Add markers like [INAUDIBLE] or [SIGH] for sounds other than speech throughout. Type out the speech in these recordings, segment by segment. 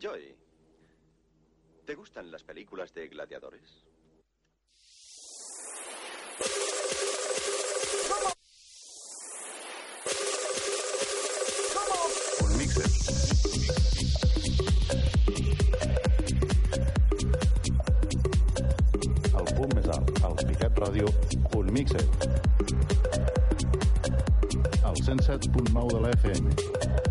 Joy, ¿te gustan las películas de gladiadores? El punt més alt, el Picat Ràdio, un mixer. El 107.9 de la FM.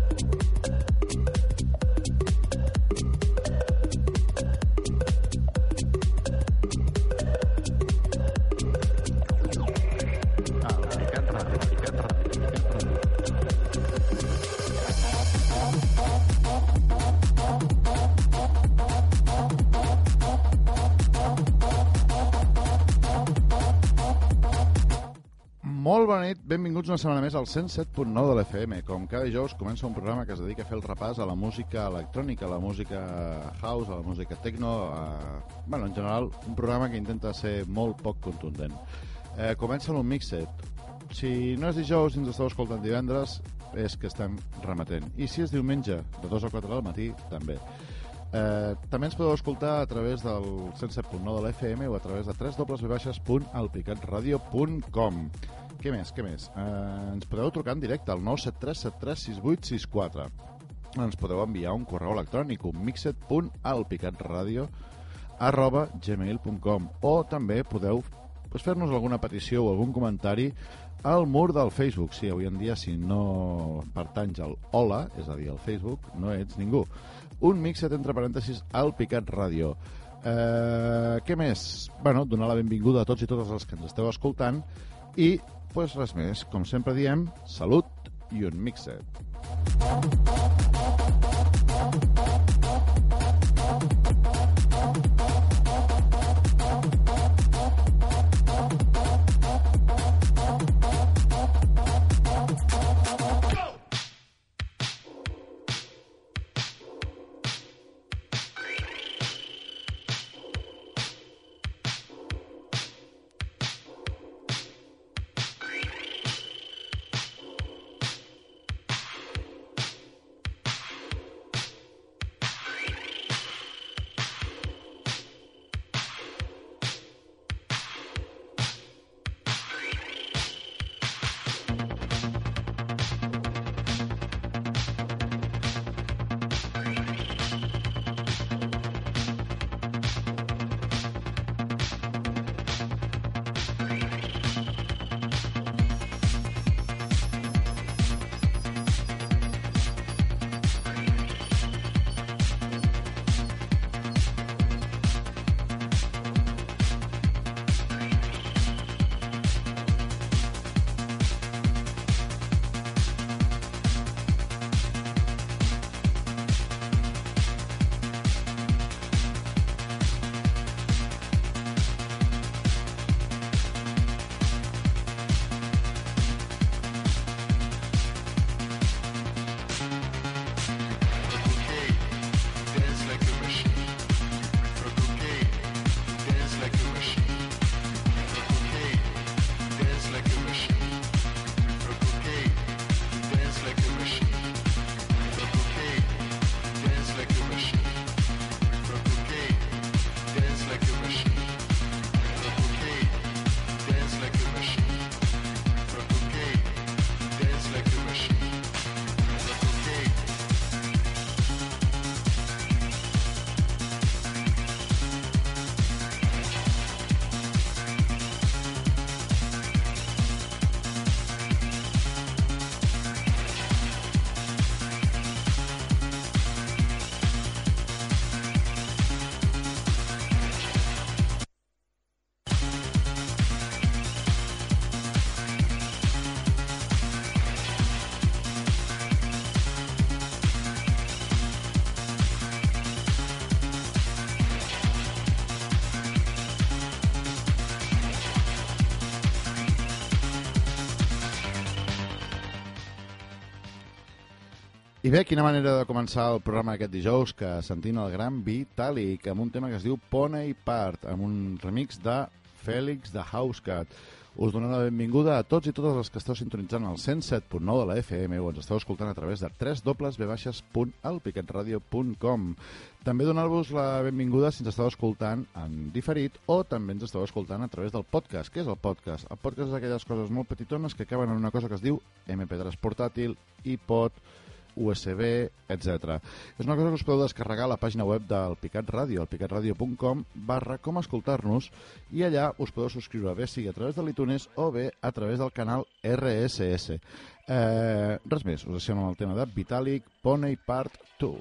Benvinguts una setmana més al 107.9 de l'FM. Com cada dijous comença un programa que es dedica a fer el repàs a la música electrònica, a la música house, a la música techno, a... bueno, en general, un programa que intenta ser molt poc contundent. Eh, comença amb un mixet. Si no és dijous i ens esteu escoltant divendres, és que estem remetent. I si és diumenge, de 2 a 4 del matí, també. Eh, també ens podeu escoltar a través del 107.9 de l'FM o a través de www.alpicatradio.com Què més, què més? Eh, ens podeu trucar en directe al 973736864 ens podeu enviar un correu electrònic un mixet.alpicatradio arroba gmail.com o també podeu pues, fer-nos alguna petició o algun comentari al mur del Facebook. Sí, avui en dia, si no pertanys al Hola, és a dir, al Facebook, no ets ningú. Un mixet entre parèntesis al Picat Ràdio. Eh, què més? Bueno, donar la benvinguda a tots i totes els que ens esteu escoltant i, pues res més, com sempre diem, salut i un mixet. I bé, quina manera de començar el programa aquest dijous que sentint el gran Vitalik amb un tema que es diu Pony Part, amb un remix de Fèlix de Housecat. Us donem la benvinguda a tots i totes els que esteu sintonitzant el 107.9 de la FM o ens esteu escoltant a través de www.alpiquetradio.com També donar-vos la benvinguda si ens esteu escoltant en diferit o també ens esteu escoltant a través del podcast. Què és el podcast? El podcast és aquelles coses molt petitones que acaben en una cosa que es diu MP3 portàtil, iPod, USB, etc. És una cosa que us podeu descarregar a la pàgina web del Picat Ràdio, picatradio.com barra com escoltar-nos i allà us podeu subscriure bé sigui a través de l'iTunes o bé a través del canal RSS. Eh, res més, us deixem amb el tema de Vitalik Pony Part 2.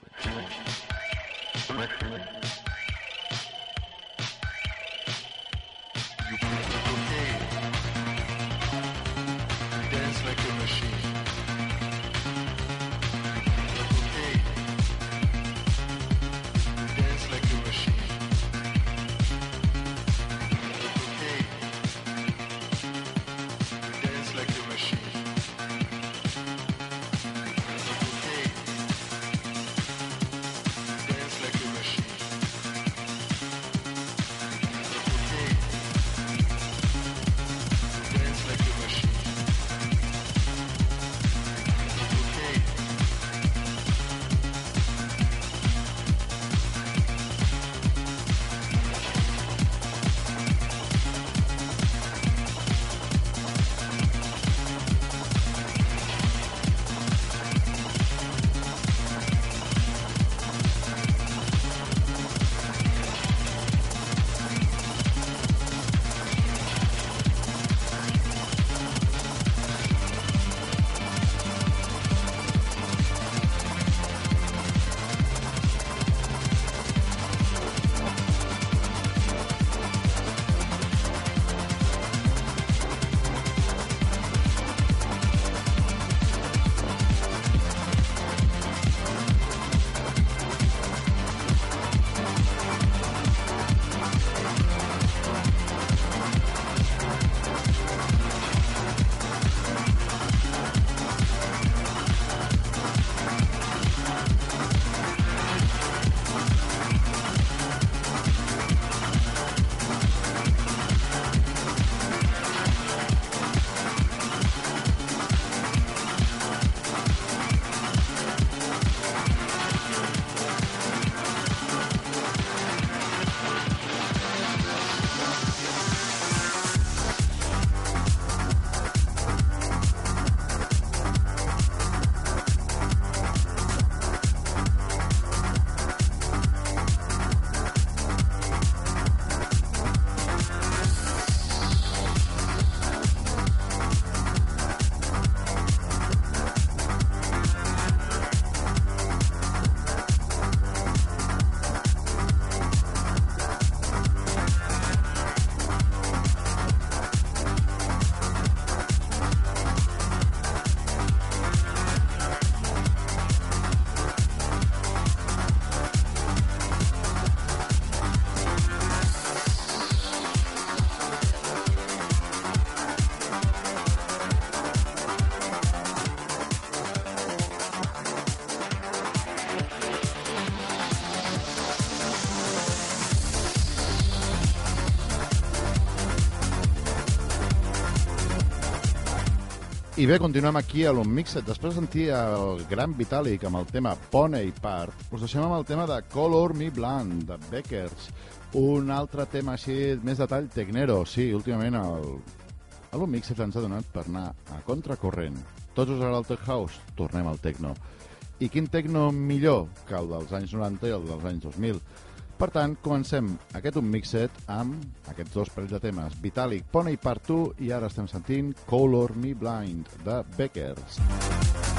Dance like a machine. I bé, continuem aquí a l'Unmixed. Després de sentir el gran Vitalik amb el tema Pony Part, us deixem amb el tema de Color Me Bland, de Beckers. Un altre tema així, més de tall tecnero. Sí, últimament el, a l'Unmixed ens ha donat per anar a contracorrent. Tots us agrada el Tech House? Tornem al Tecno. I quin Tecno millor que el dels anys 90 i el dels anys 2000? Per tant, comencem aquest Unmixed amb aquests dos parells de temes, Vitalik, Pony Part 2 i ara estem sentint Color Me Blind, de Beckers. Dance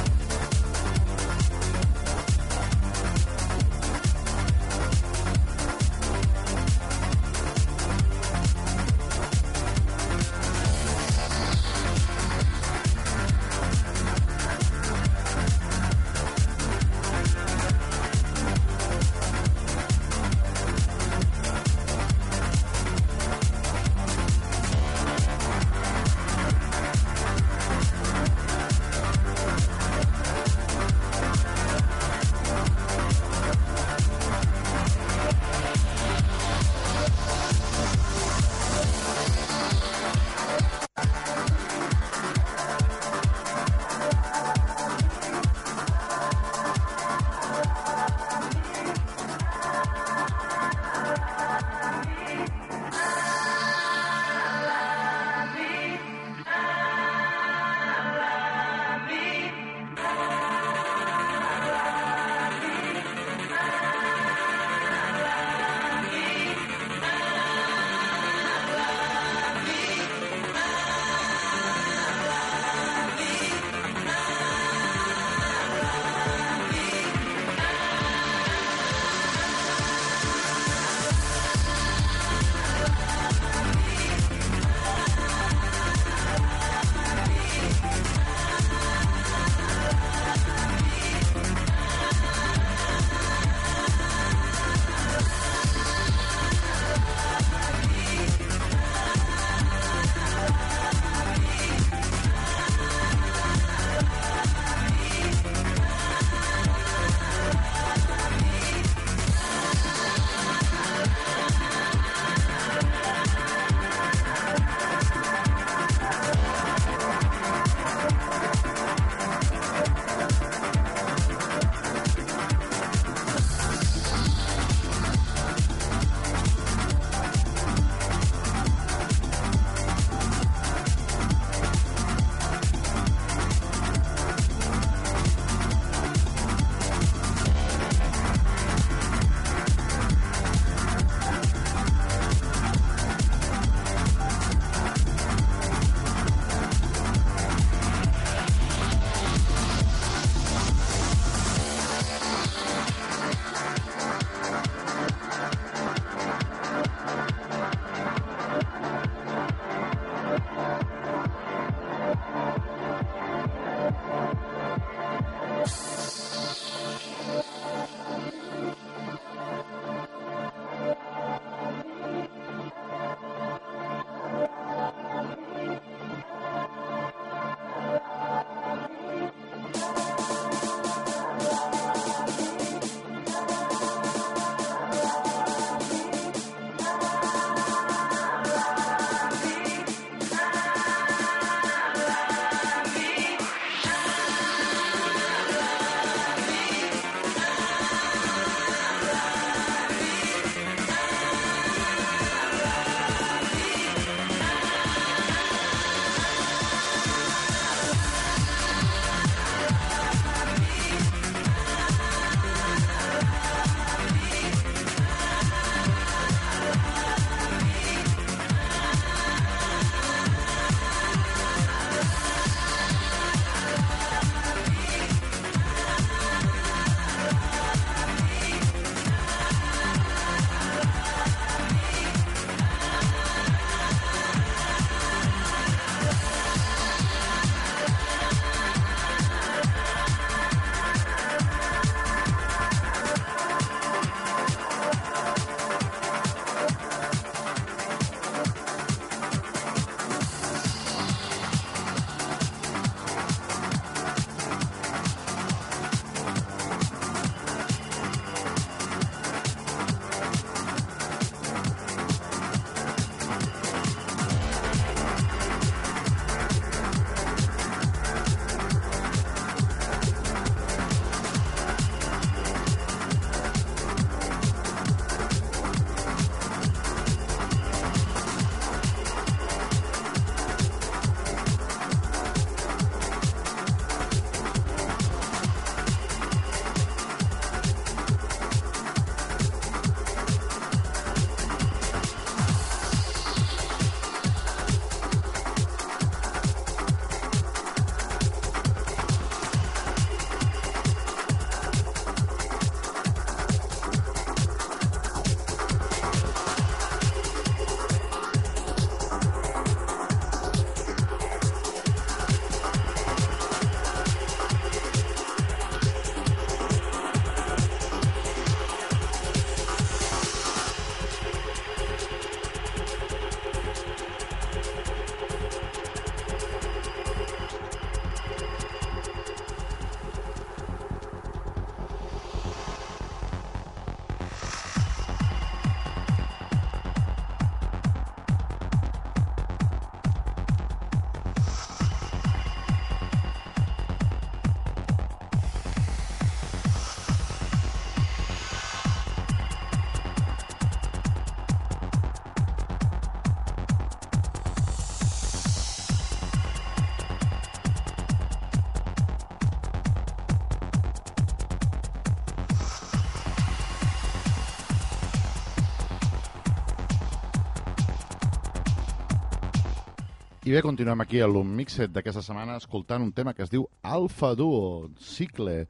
I bé, continuem aquí a l'Unmixed d'aquesta setmana escoltant un tema que es diu Alfa Duo, Cicle,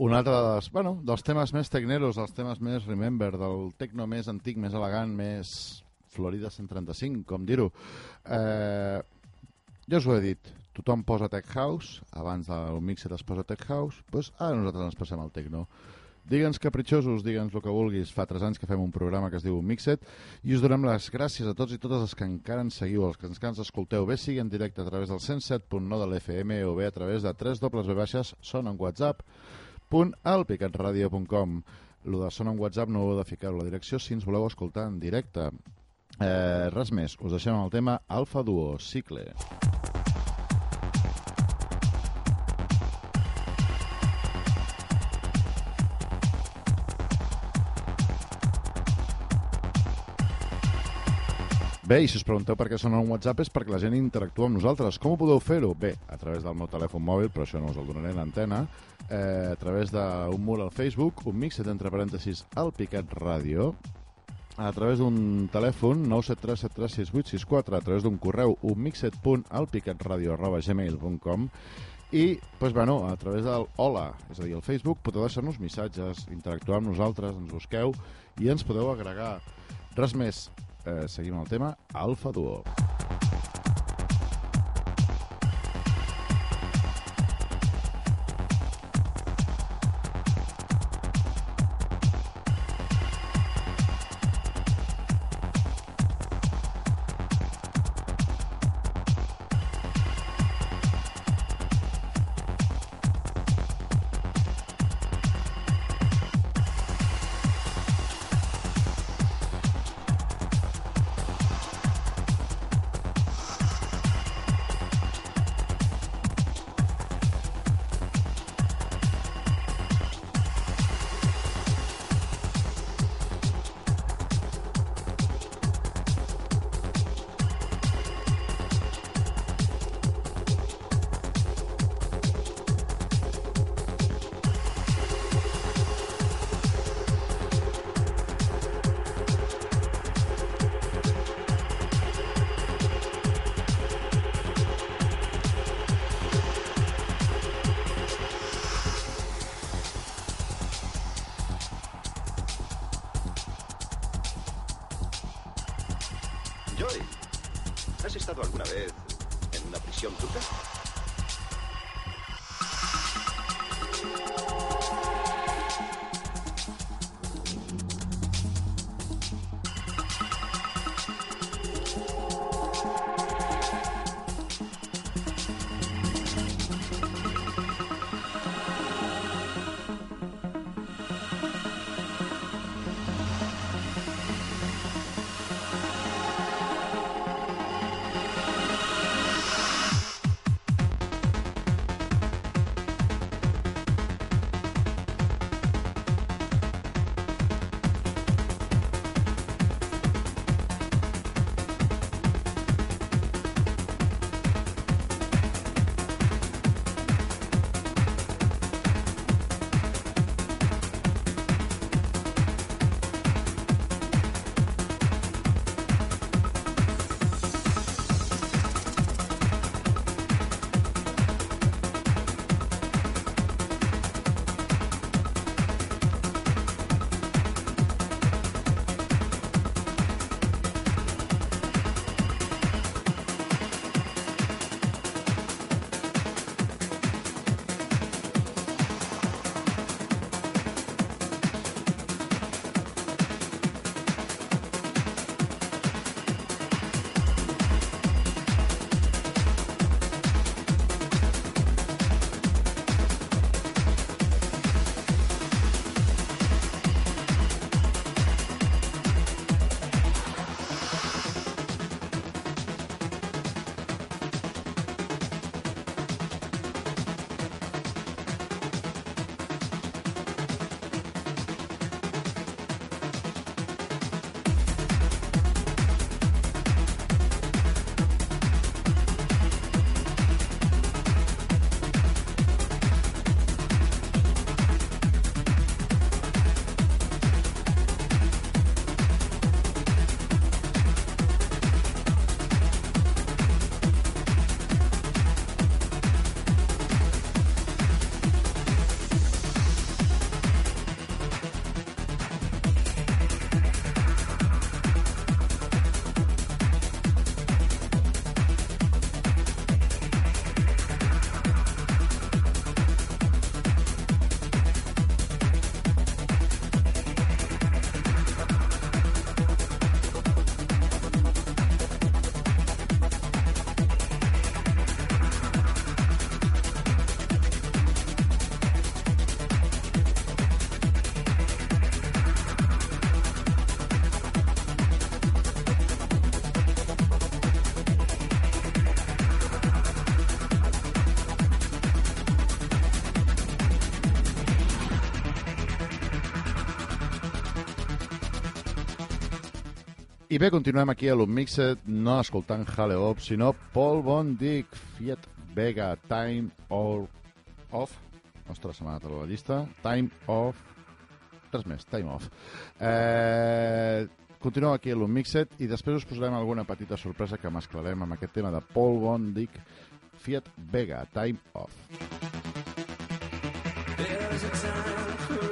un altre dels, bueno, dels temes més tecneros, dels temes més remember, del tecno més antic, més elegant, més Florida 135, com dir-ho. Eh, ja us ho he dit, tothom posa Tech House, abans del Mixed es posa Tech House, doncs ara nosaltres ens passem al tecno. Digue'ns capritxosos, digue'ns el que vulguis. Fa 3 anys que fem un programa que es diu Mixet i us donem les gràcies a tots i totes els que encara ens seguiu, els que encara ens escolteu, bé sigui en directe a través del 107.9 de l'FM o bé a través de 3 dobles ve baixes són en WhatsApp punt alpicatradio.com Lo de son en WhatsApp no heu de ficar a la direcció si ens voleu escoltar en directe. Eh, res més, us deixem el tema Alfa Duo, Cicle. Bé, i si us pregunteu per què sona un WhatsApp és perquè la gent interactua amb nosaltres. Com ho podeu fer-ho? Bé, a través del meu telèfon mòbil, però això no us el donaré en antena, eh, a través d'un mur al Facebook, un mixet entre parèntesis al Picat Ràdio, a través d'un telèfon 973736864, a través d'un correu unmixet.alpicatradio.gmail.com i, doncs, bueno, a través del Hola, és a dir, el Facebook, podeu deixar-nos missatges, interactuar amb nosaltres, ens busqueu i ens podeu agregar. Res més, eh, seguim el tema Alfa Duo. Joy, I bé, continuem aquí a l'Unmixed, no escoltant Hale Hop, sinó Paul Von Dyck, Fiat Vega, Time or Off. Ostres, se m'ha anat a la llista. Time Off. Res més, Time Off. Eh, continuem aquí a l'Unmixed i després us posarem alguna petita sorpresa que mesclarem amb aquest tema de Paul Von Dyck, Fiat Vega, Time Off. Time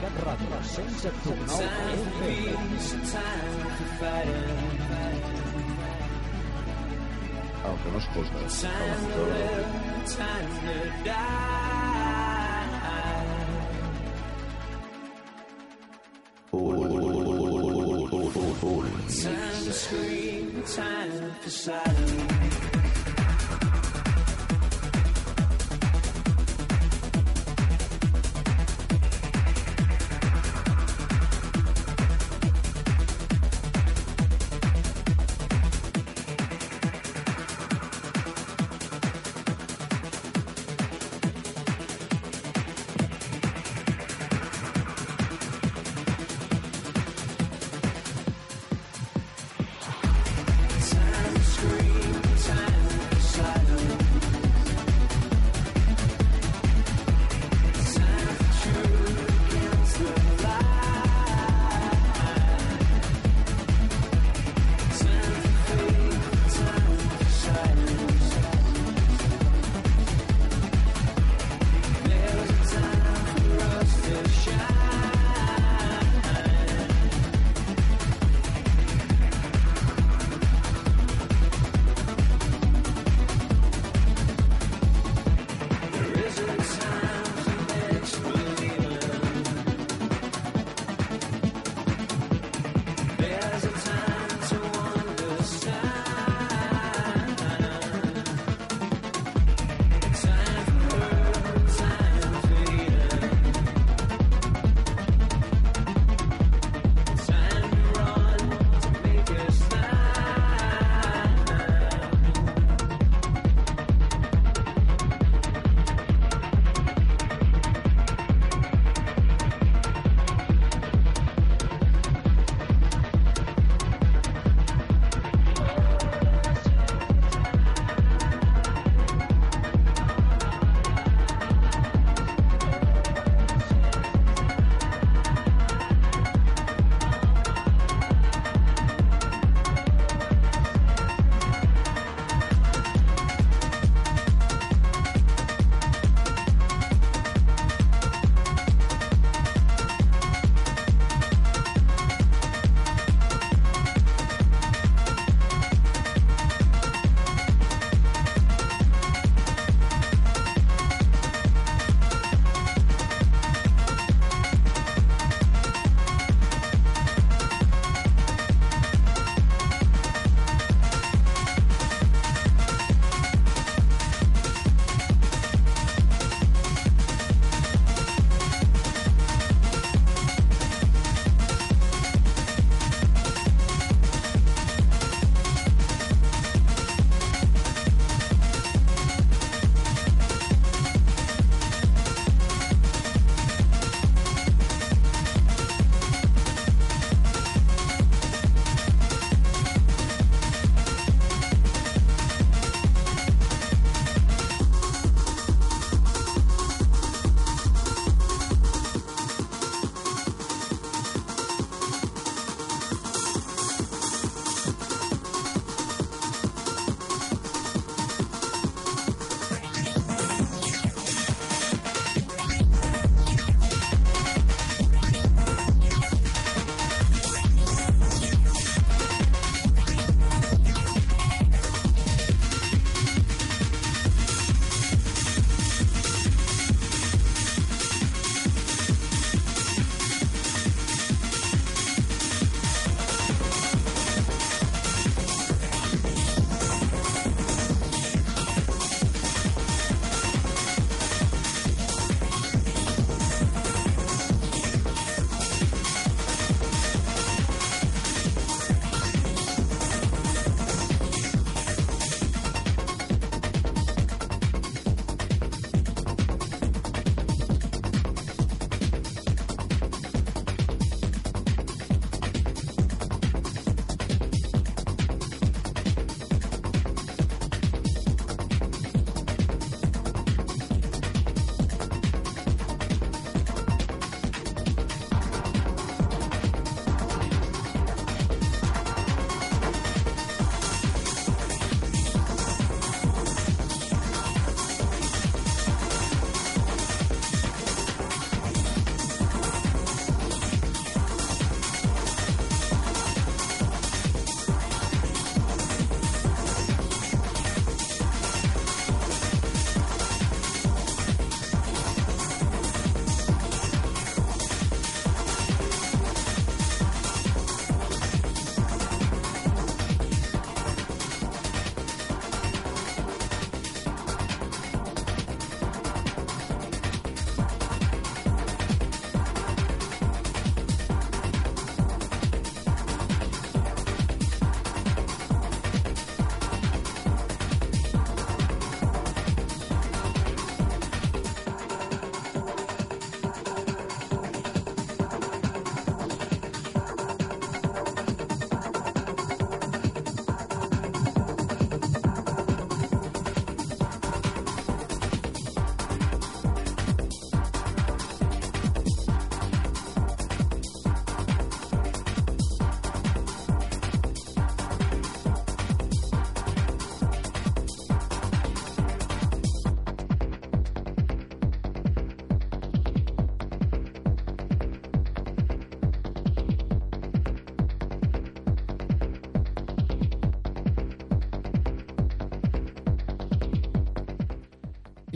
Cat Ràdio, 107.9 FM. El que no es posa a la motora. Time to scream, time for silence.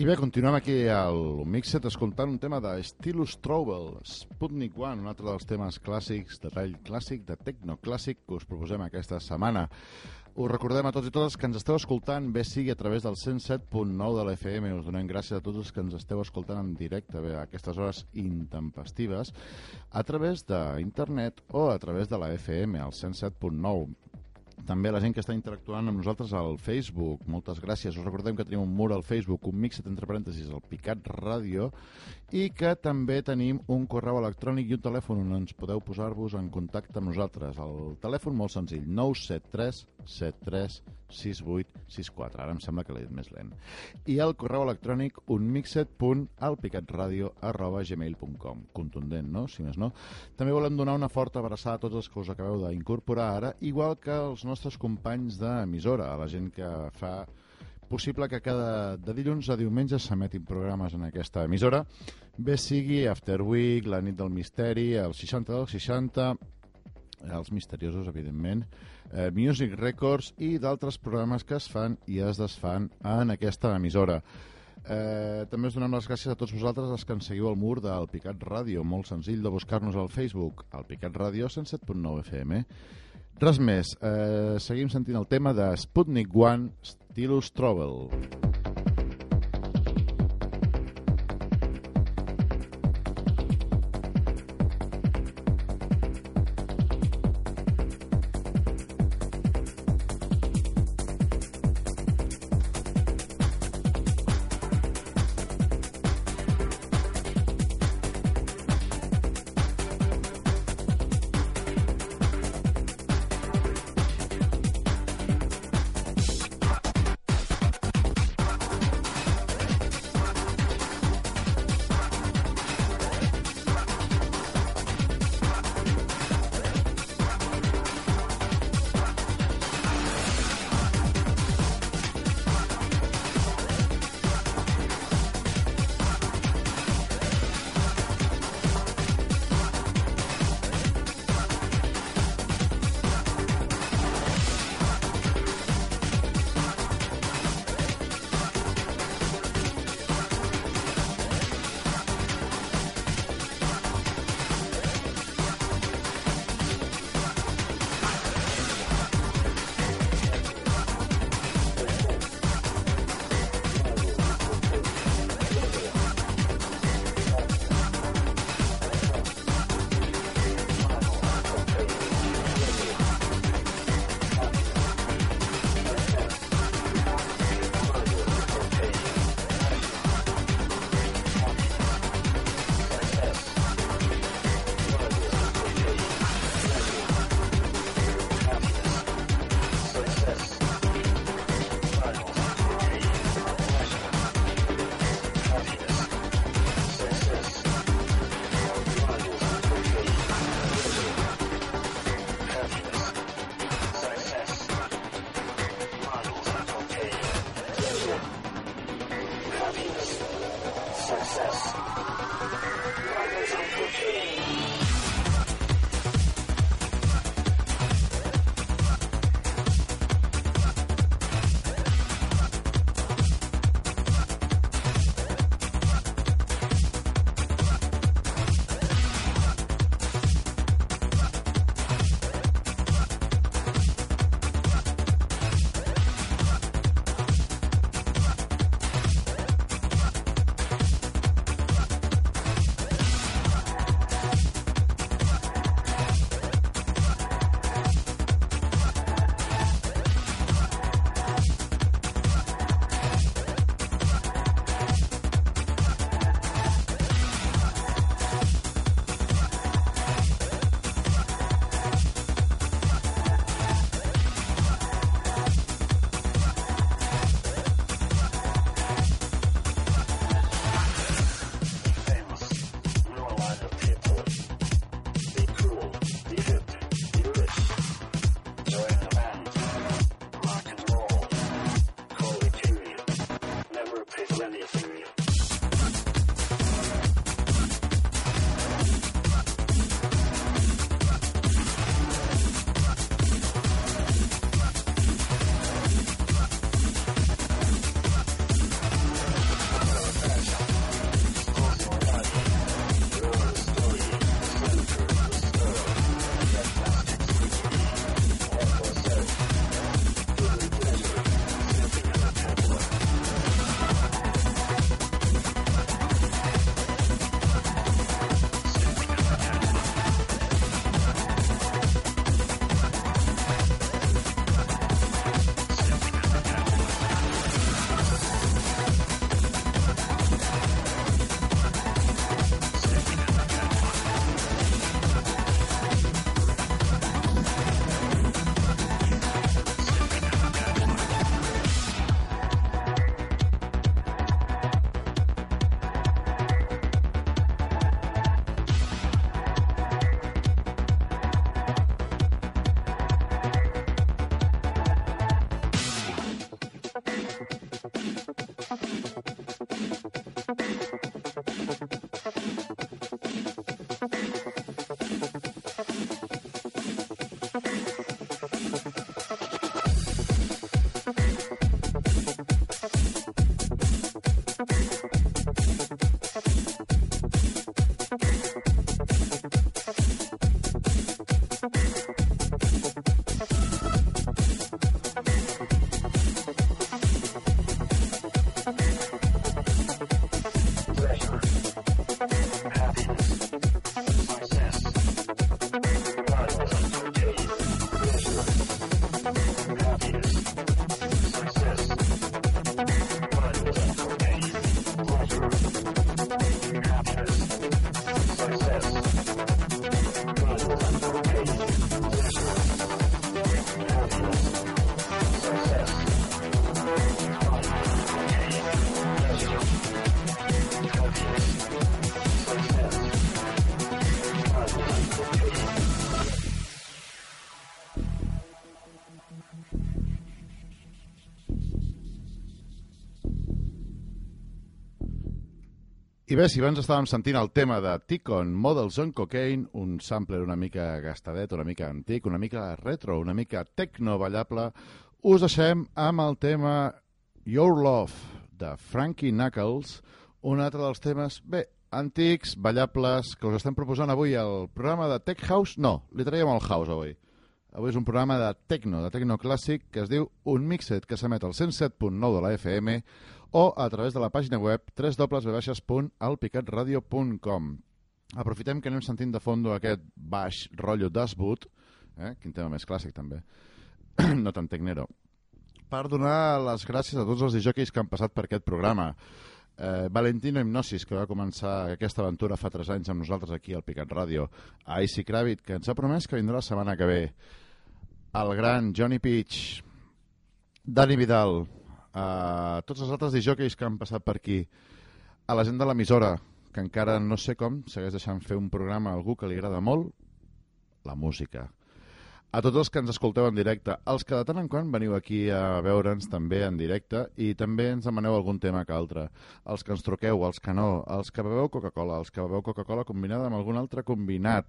I bé, continuem aquí al Mixet escoltant un tema de Stilus Trouble, Sputnik One, un altre dels temes clàssics, de tall clàssic, de tecnoclàssic, que us proposem aquesta setmana. Us recordem a tots i totes que ens esteu escoltant, bé sigui a través del 107.9 de l'FM, us donem gràcies a tots els que ens esteu escoltant en directe, bé, a aquestes hores intempestives, a través d'internet o a través de la FM, al 107.9 també la gent que està interactuant amb nosaltres al Facebook. Moltes gràcies. Us recordem que tenim un mur al Facebook, un mixet entre parèntesis, el Picat Ràdio, i que també tenim un correu electrònic i un telèfon on ens podeu posar-vos en contacte amb nosaltres. El telèfon molt senzill, 973 73 68 64. Ara em sembla que l'he dit més lent. I el correu electrònic unmixet.alpicatradio arroba gmail.com. Contundent, no? Si més no. També volem donar una forta abraçada a tots els que us acabeu d'incorporar ara, igual que els nostres companys d'emissora, a la gent que fa possible que cada de dilluns a diumenge s'emetin programes en aquesta emissora, bé sigui After Week, la nit del misteri, el 60 del 60, els misteriosos, evidentment, eh, Music Records i d'altres programes que es fan i es desfan en aquesta emissora. Eh, també us donem les gràcies a tots vosaltres els que ens seguiu al mur del Picat Ràdio, molt senzill de buscar-nos al Facebook, al Picat Ràdio 107.9 FM. Res més, eh, seguim sentint el tema de Sputnik One, Stilus Trouble. Sputnik I bé, si abans estàvem sentint el tema de Ticon Models on Cocaine, un sampler una mica gastadet, una mica antic, una mica retro, una mica tecno ballable, us deixem amb el tema Your Love, de Frankie Knuckles, un altre dels temes, bé, antics, ballables, que us estem proposant avui al programa de Tech House. No, li traiem el house avui. Avui és un programa de tecno, de tecno clàssic, que es diu Un Mixet, que s'emet al 107.9 de la FM o a través de la pàgina web www.alpicatradio.com. Aprofitem que anem sentint de fondo aquest baix rotllo Dashboot, eh? quin tema més clàssic també, [CLEARS THROAT] no tan tecnero, per donar les gràcies a tots els DJs que han passat per aquest programa. Eh, Valentino Hipnosis, que va començar aquesta aventura fa 3 anys amb nosaltres aquí al Picat Ràdio. A Icy Kravit, que ens ha promès que vindrà la setmana que ve. El gran Johnny Peach, Dani Vidal, a tots els altres DJs que han passat per aquí, a la gent de l'emissora, que encara no sé com, segueix deixant fer un programa a algú que li agrada molt, la música. A tots els que ens escolteu en directe, els que de tant en quant veniu aquí a veure'ns també en directe i també ens demaneu algun tema que altre. Els que ens truqueu, els que no, els que beveu Coca-Cola, els que beveu Coca-Cola combinada amb algun altre combinat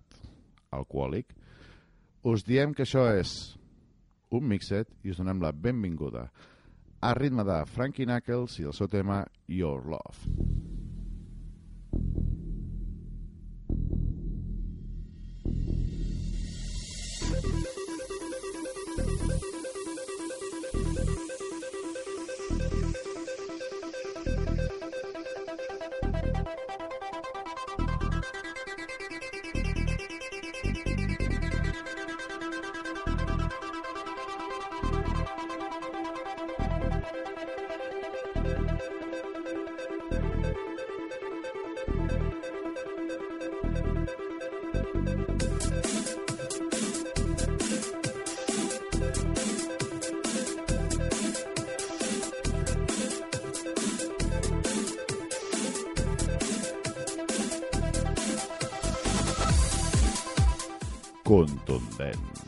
alcohòlic, us diem que això és un mixet i us donem la benvinguda a ritme de Frankie Knuckles i el seu tema Your Love. Contundent.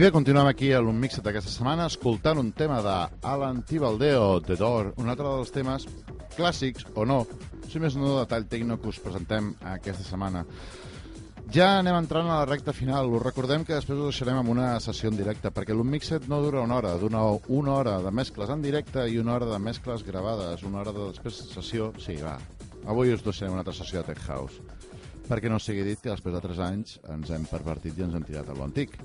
Bé, continuem aquí a l'Unmixet d'aquesta setmana escoltant un tema de Alan Tibaldeo, The Door, un altre dels temes clàssics, o no, si més no, de tall tecno que us presentem aquesta setmana. Ja anem entrant a la recta final. Us recordem que després us deixarem amb una sessió en directe, perquè l'Unmixet no dura una hora, dura una hora de mescles en directe i una hora de mescles gravades, una hora de després sessió... Sí, va. Avui us deixarem una altra sessió de Tech House perquè no sigui dit que després de 3 anys ens hem pervertit i ens hem tirat a lo antic.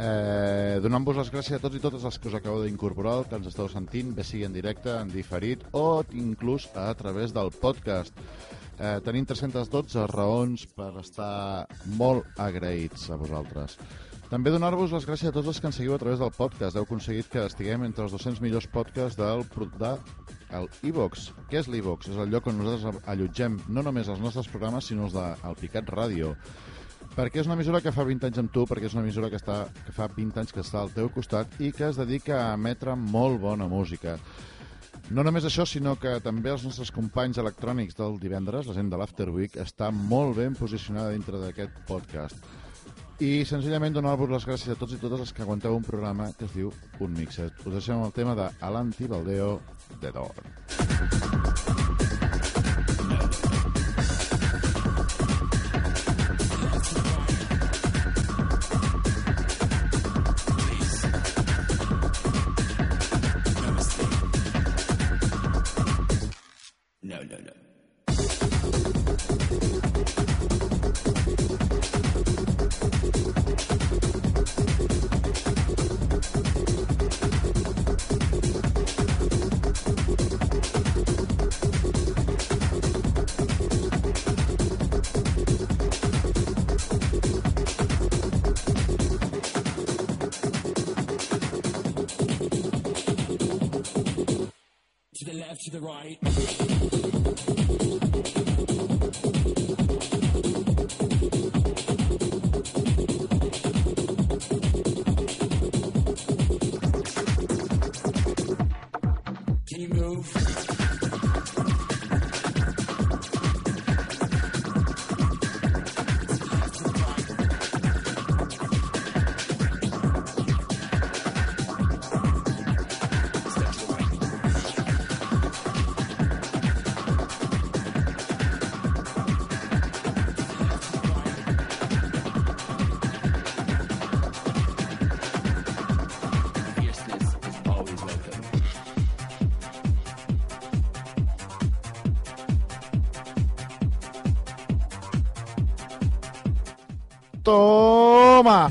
Eh, Donant-vos les gràcies a tots i totes els que us acabeu d'incorporar, que ens esteu sentint, bé sigui en directe, en diferit o inclús a través del podcast. Eh, tenim 312 raons per estar molt agraïts a vosaltres. També donar-vos les gràcies a tots els que ens seguiu a través del podcast. Heu aconseguit que estiguem entre els 200 millors podcasts del, de el iVox. Què és l'iVox? És el lloc on nosaltres allotgem no només els nostres programes, sinó els del Picat Ràdio. Perquè és una emissora que fa 20 anys amb tu, perquè és una emissora que, està, que fa 20 anys que està al teu costat i que es dedica a emetre molt bona música. No només això, sinó que també els nostres companys electrònics del divendres, la gent de l'After Week, està molt ben posicionada dintre d'aquest podcast. I senzillament donar-vos les gràcies a tots i totes els que aguanteu un programa que es diu Un Mixet. Us deixem el tema de Alan Tibaldeo, The Door. Move? Toma!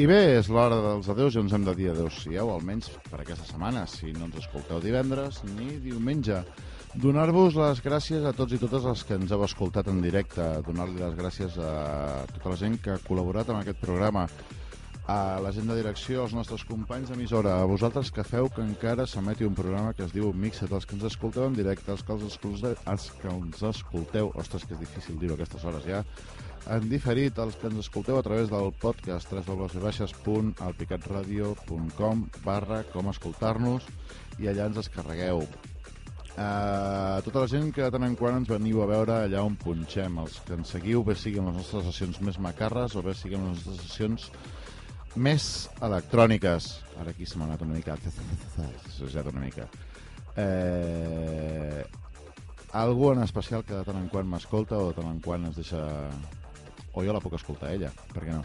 I bé, és l'hora dels adeus i ens hem de dir adeu-siau, almenys per aquesta setmana, si no ens escolteu divendres ni diumenge. Donar-vos les gràcies a tots i totes els que ens heu escoltat en directe, donar-li les gràcies a tota la gent que ha col·laborat en aquest programa, a la gent de direcció, als nostres companys d'emissora, a vosaltres que feu que encara s'emeti un programa que es diu Mixet, els que ens escolteu en directe, els que, els escolteu, els que ens escolteu, ostres, que és difícil dir-ho aquestes hores ja, en diferit, els que ens escolteu a través del podcast www.alpicatradio.com barra com escoltar-nos i allà ens descarregueu. Uh, tota la gent que de tant en quant ens veniu a veure allà on punxem, els que ens seguiu, bé siguin les nostres sessions més macarres o bé siguin les nostres sessions més electròniques. Ara aquí se m'ha anat una mica... S'ha una mica. Eh, algú en especial que de tant en quant m'escolta o de tant en quant ens deixa... O jo la puc escoltar ella, per què no?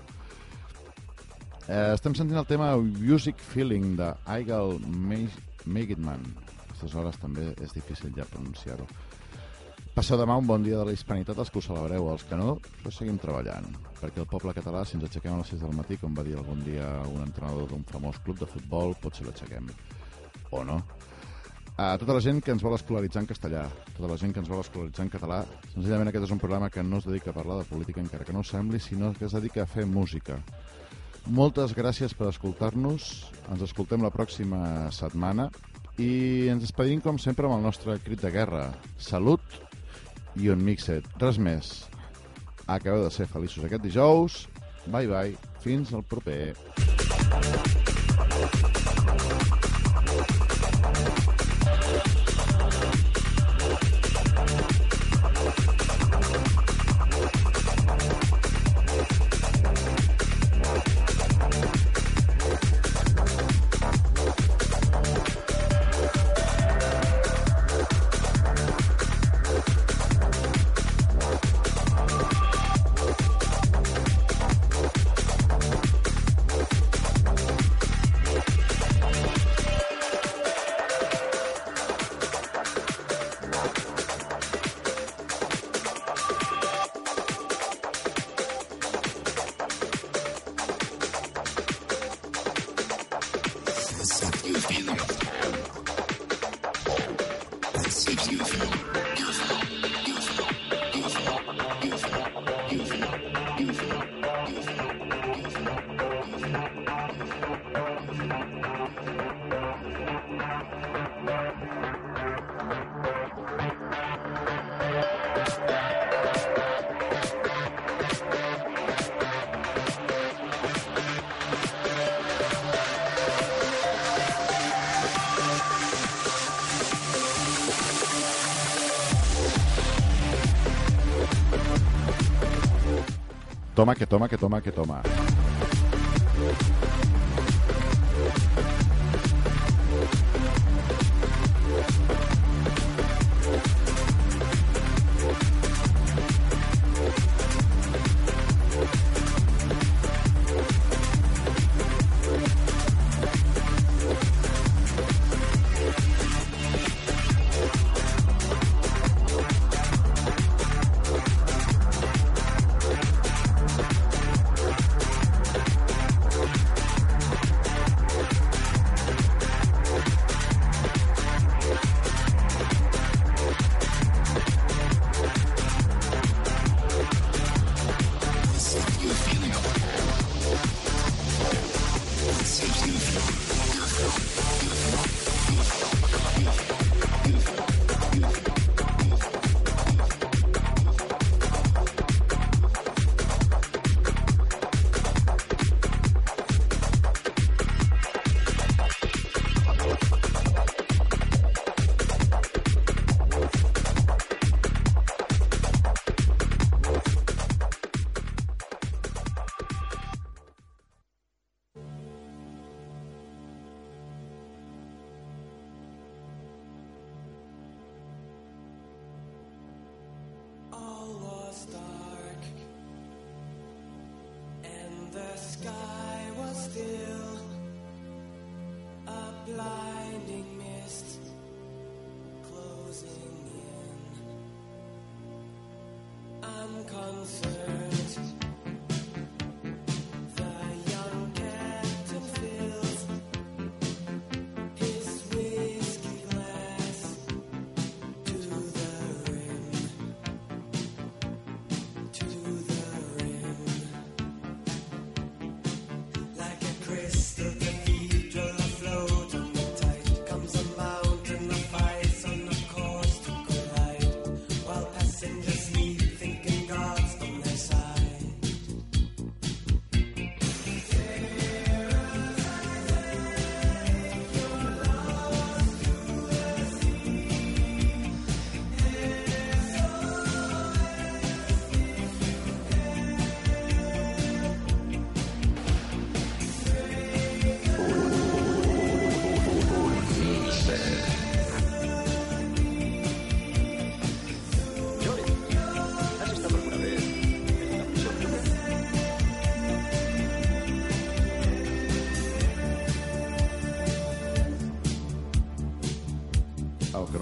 Eh, estem sentint el tema Music Feeling de Aigal Magidman. A aquestes hores també és difícil ja pronunciar-ho. Passeu demà un bon dia de la hispanitat als que ho celebreu, els que no, pues seguim treballant. Perquè el poble català, si ens aixequem a les 6 del matí, com va dir algun dia un entrenador d'un famós club de futbol, potser l'aixequem. O no. A tota la gent que ens vol escolaritzar en castellà, tota la gent que ens vol escolaritzar en català, senzillament aquest és un programa que no es dedica a parlar de política, encara que no sembli, sinó que es dedica a fer música. Moltes gràcies per escoltar-nos. Ens escoltem la pròxima setmana i ens despedim, com sempre, amb el nostre crit de guerra. Salut i un mixet. Res més. Acabeu de ser feliços aquest dijous. Bye, bye. Fins al proper. Toma, que toma, que toma, que toma.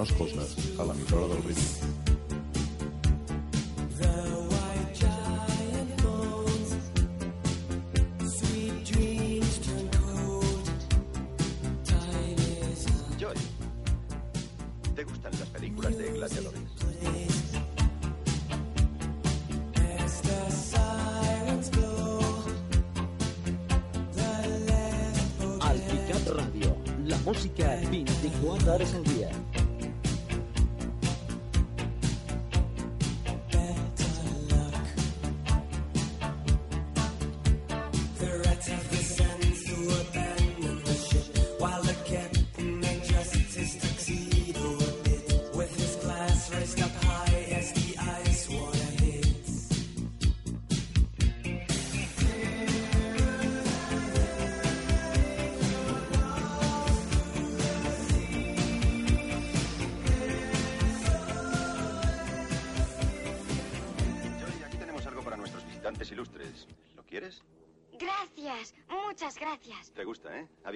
no coses a l'emissora del ritme.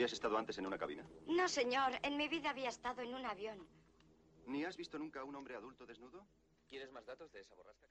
habías estado antes en una cabina? No, señor. En mi vida había estado en un avión. ¿Ni has visto nunca a un hombre adulto desnudo? ¿Quieres más datos de esa borrasca?